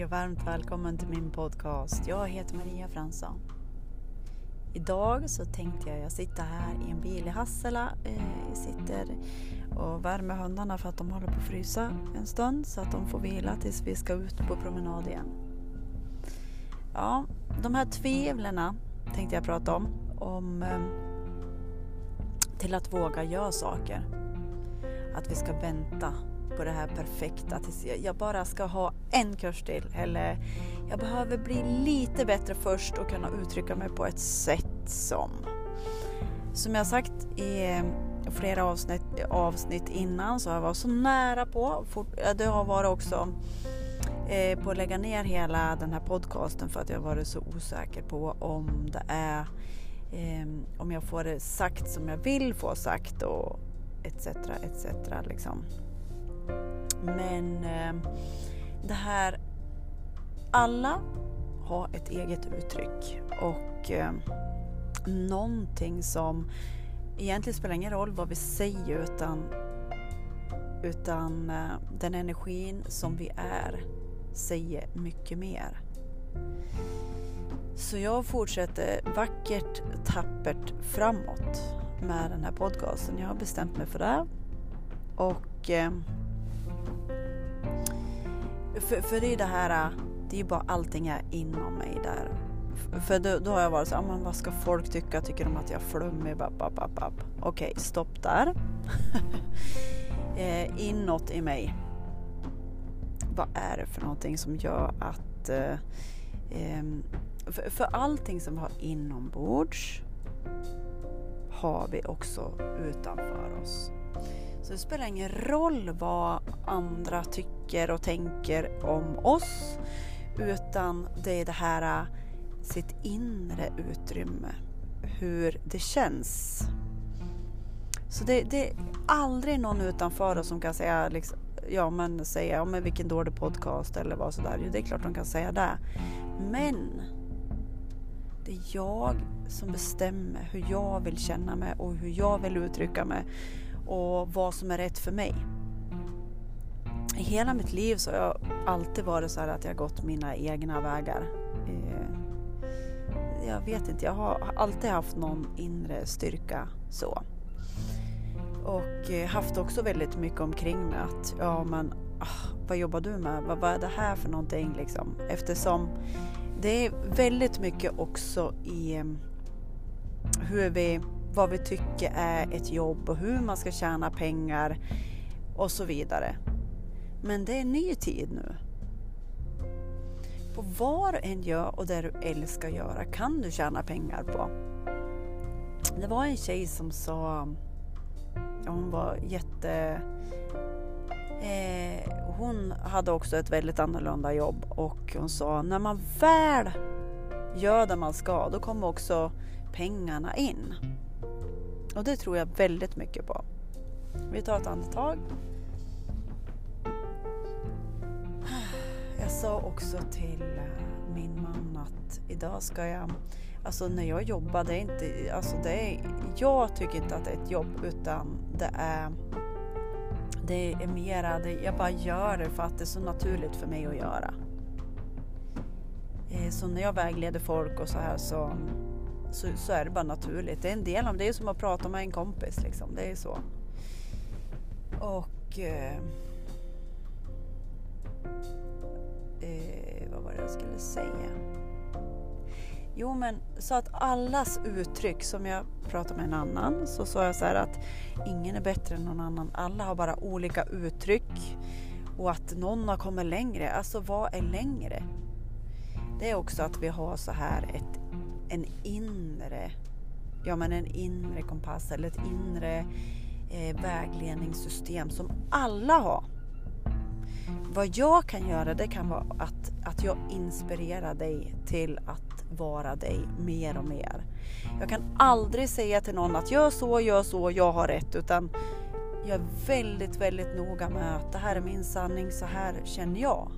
Hej och varmt välkommen till min podcast. Jag heter Maria Fransson. Idag så tänkte jag, jag sitter här i en bil i Hassela. Eh, jag sitter och värmer hundarna för att de håller på att frysa en stund så att de får vila tills vi ska ut på promenad igen. Ja, de här tvivlen tänkte jag prata om. Om eh, till att våga göra saker. Att vi ska vänta på det här perfekta tills jag bara ska ha en kurs till eller jag behöver bli lite bättre först och kunna uttrycka mig på ett sätt som som jag sagt i eh, flera avsnitt, avsnitt innan så har jag varit så nära på, det har varit också eh, på att lägga ner hela den här podcasten för att jag varit så osäker på om det är ehm, om jag får det sagt som jag vill få sagt och etc. etc. Liksom. Men eh, det här, alla har ett eget uttryck och eh, någonting som egentligen spelar ingen roll vad vi säger utan, utan eh, den energin som vi är säger mycket mer. Så jag fortsätter vackert, tappert framåt med den här podcasten. Jag har bestämt mig för det. Och eh, för, för det är det här, äh, det är ju bara allting är inom mig där. För då, då har jag varit så här, ah, men vad ska folk tycka? Tycker de att jag är flummig? Okej, okay, stopp där. eh, inåt i mig. Vad är det för någonting som gör att... Eh, eh, för, för allting som vi har inombords har vi också utanför oss. Så det spelar ingen roll vad andra tycker och tänker om oss utan det är det här äh, sitt inre utrymme, hur det känns. Så det, det är aldrig någon utanför oss som kan säga liksom, ja men säga ja, men vilken dålig podcast eller vad sådär. Jo, det är klart de kan säga det. Men det är jag som bestämmer hur jag vill känna mig och hur jag vill uttrycka mig och vad som är rätt för mig. I hela mitt liv så har jag alltid varit så här att jag gått mina egna vägar. Eh, jag vet inte, jag har alltid haft någon inre styrka så. Och eh, haft också väldigt mycket omkring mig att ja men ah, vad jobbar du med? Vad, vad är det här för någonting liksom? Eftersom det är väldigt mycket också i ehm, hur vi vad vi tycker är ett jobb och hur man ska tjäna pengar och så vidare. Men det är en ny tid nu. På vad du än gör och det du älskar göra kan du tjäna pengar på. Det var en tjej som sa, ja, hon var jätte... Eh, hon hade också ett väldigt annorlunda jobb och hon sa när man väl gör det man ska då kommer också pengarna in. Och det tror jag väldigt mycket på. Vi tar ett andetag. Sa också till eh, min man att idag ska jag, alltså när jag jobbar, det är inte, alltså det är, jag tycker inte att det är ett jobb utan det är, det är mera, det, jag bara gör det för att det är så naturligt för mig att göra. Eh, så när jag vägleder folk och så här så så, så är det bara naturligt. Det är en del av det. är som att prata med en kompis liksom. Det är så. Och... Eh, vad jag skulle säga? Jo, men så att allas uttryck, som jag pratade med en annan, så sa jag så här att ingen är bättre än någon annan. Alla har bara olika uttryck och att någon har kommit längre. Alltså, vad är längre? Det är också att vi har så här ett en inre, ja men en inre kompass eller ett inre eh, vägledningssystem som alla har. Vad jag kan göra det kan vara att, att jag inspirerar dig till att vara dig mer och mer. Jag kan aldrig säga till någon att gör så, gör så, jag har rätt utan jag är väldigt, väldigt noga med att det här är min sanning, så här känner jag.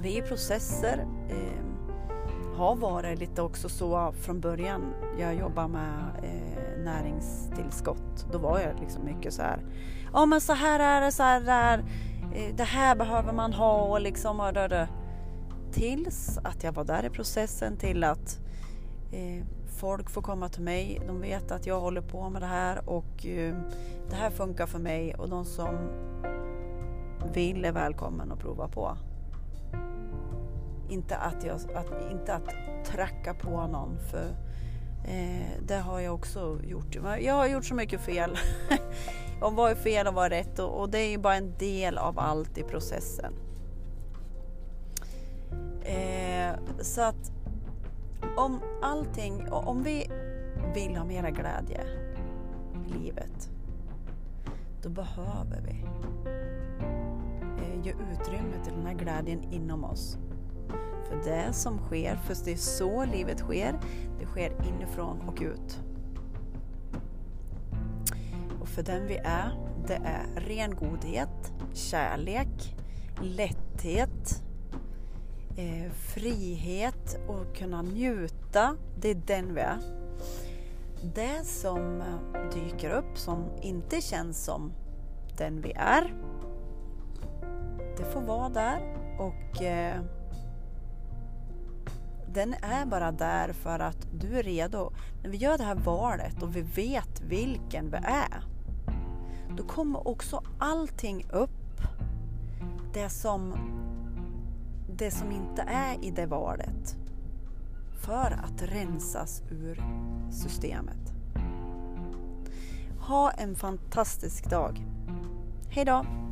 Vi är processer. Eh, har varit lite också så från början. Jag jobbar med eh, näringstillskott. Då var jag liksom mycket så här. Ja men så här är det, så här är eh, det här behöver man ha och liksom och det, det. Tills att jag var där i processen till att eh, folk får komma till mig. De vet att jag håller på med det här och eh, det här funkar för mig och de som vill är välkommen att prova på. Inte att, jag, att, inte att tracka på någon för eh, det har jag också gjort. Jag har gjort så mycket fel. och vad är fel och vad är rätt och, och det är ju bara en del av allt i processen. Eh, så att om allting, om vi vill ha mera glädje i livet, då behöver vi eh, ge utrymme till den här glädjen inom oss. För det som sker, för det är så livet sker, det sker inifrån och ut. Och för den vi är, det är ren godhet, kärlek, lätthet, eh, frihet och kunna njuta. Det är den vi är. Det som eh, dyker upp som inte känns som den vi är, det får vara där och eh, den är bara där för att du är redo. När vi gör det här valet och vi vet vilken vi är, då kommer också allting upp. Det som, det som inte är i det valet. För att rensas ur systemet. Ha en fantastisk dag. Hej då!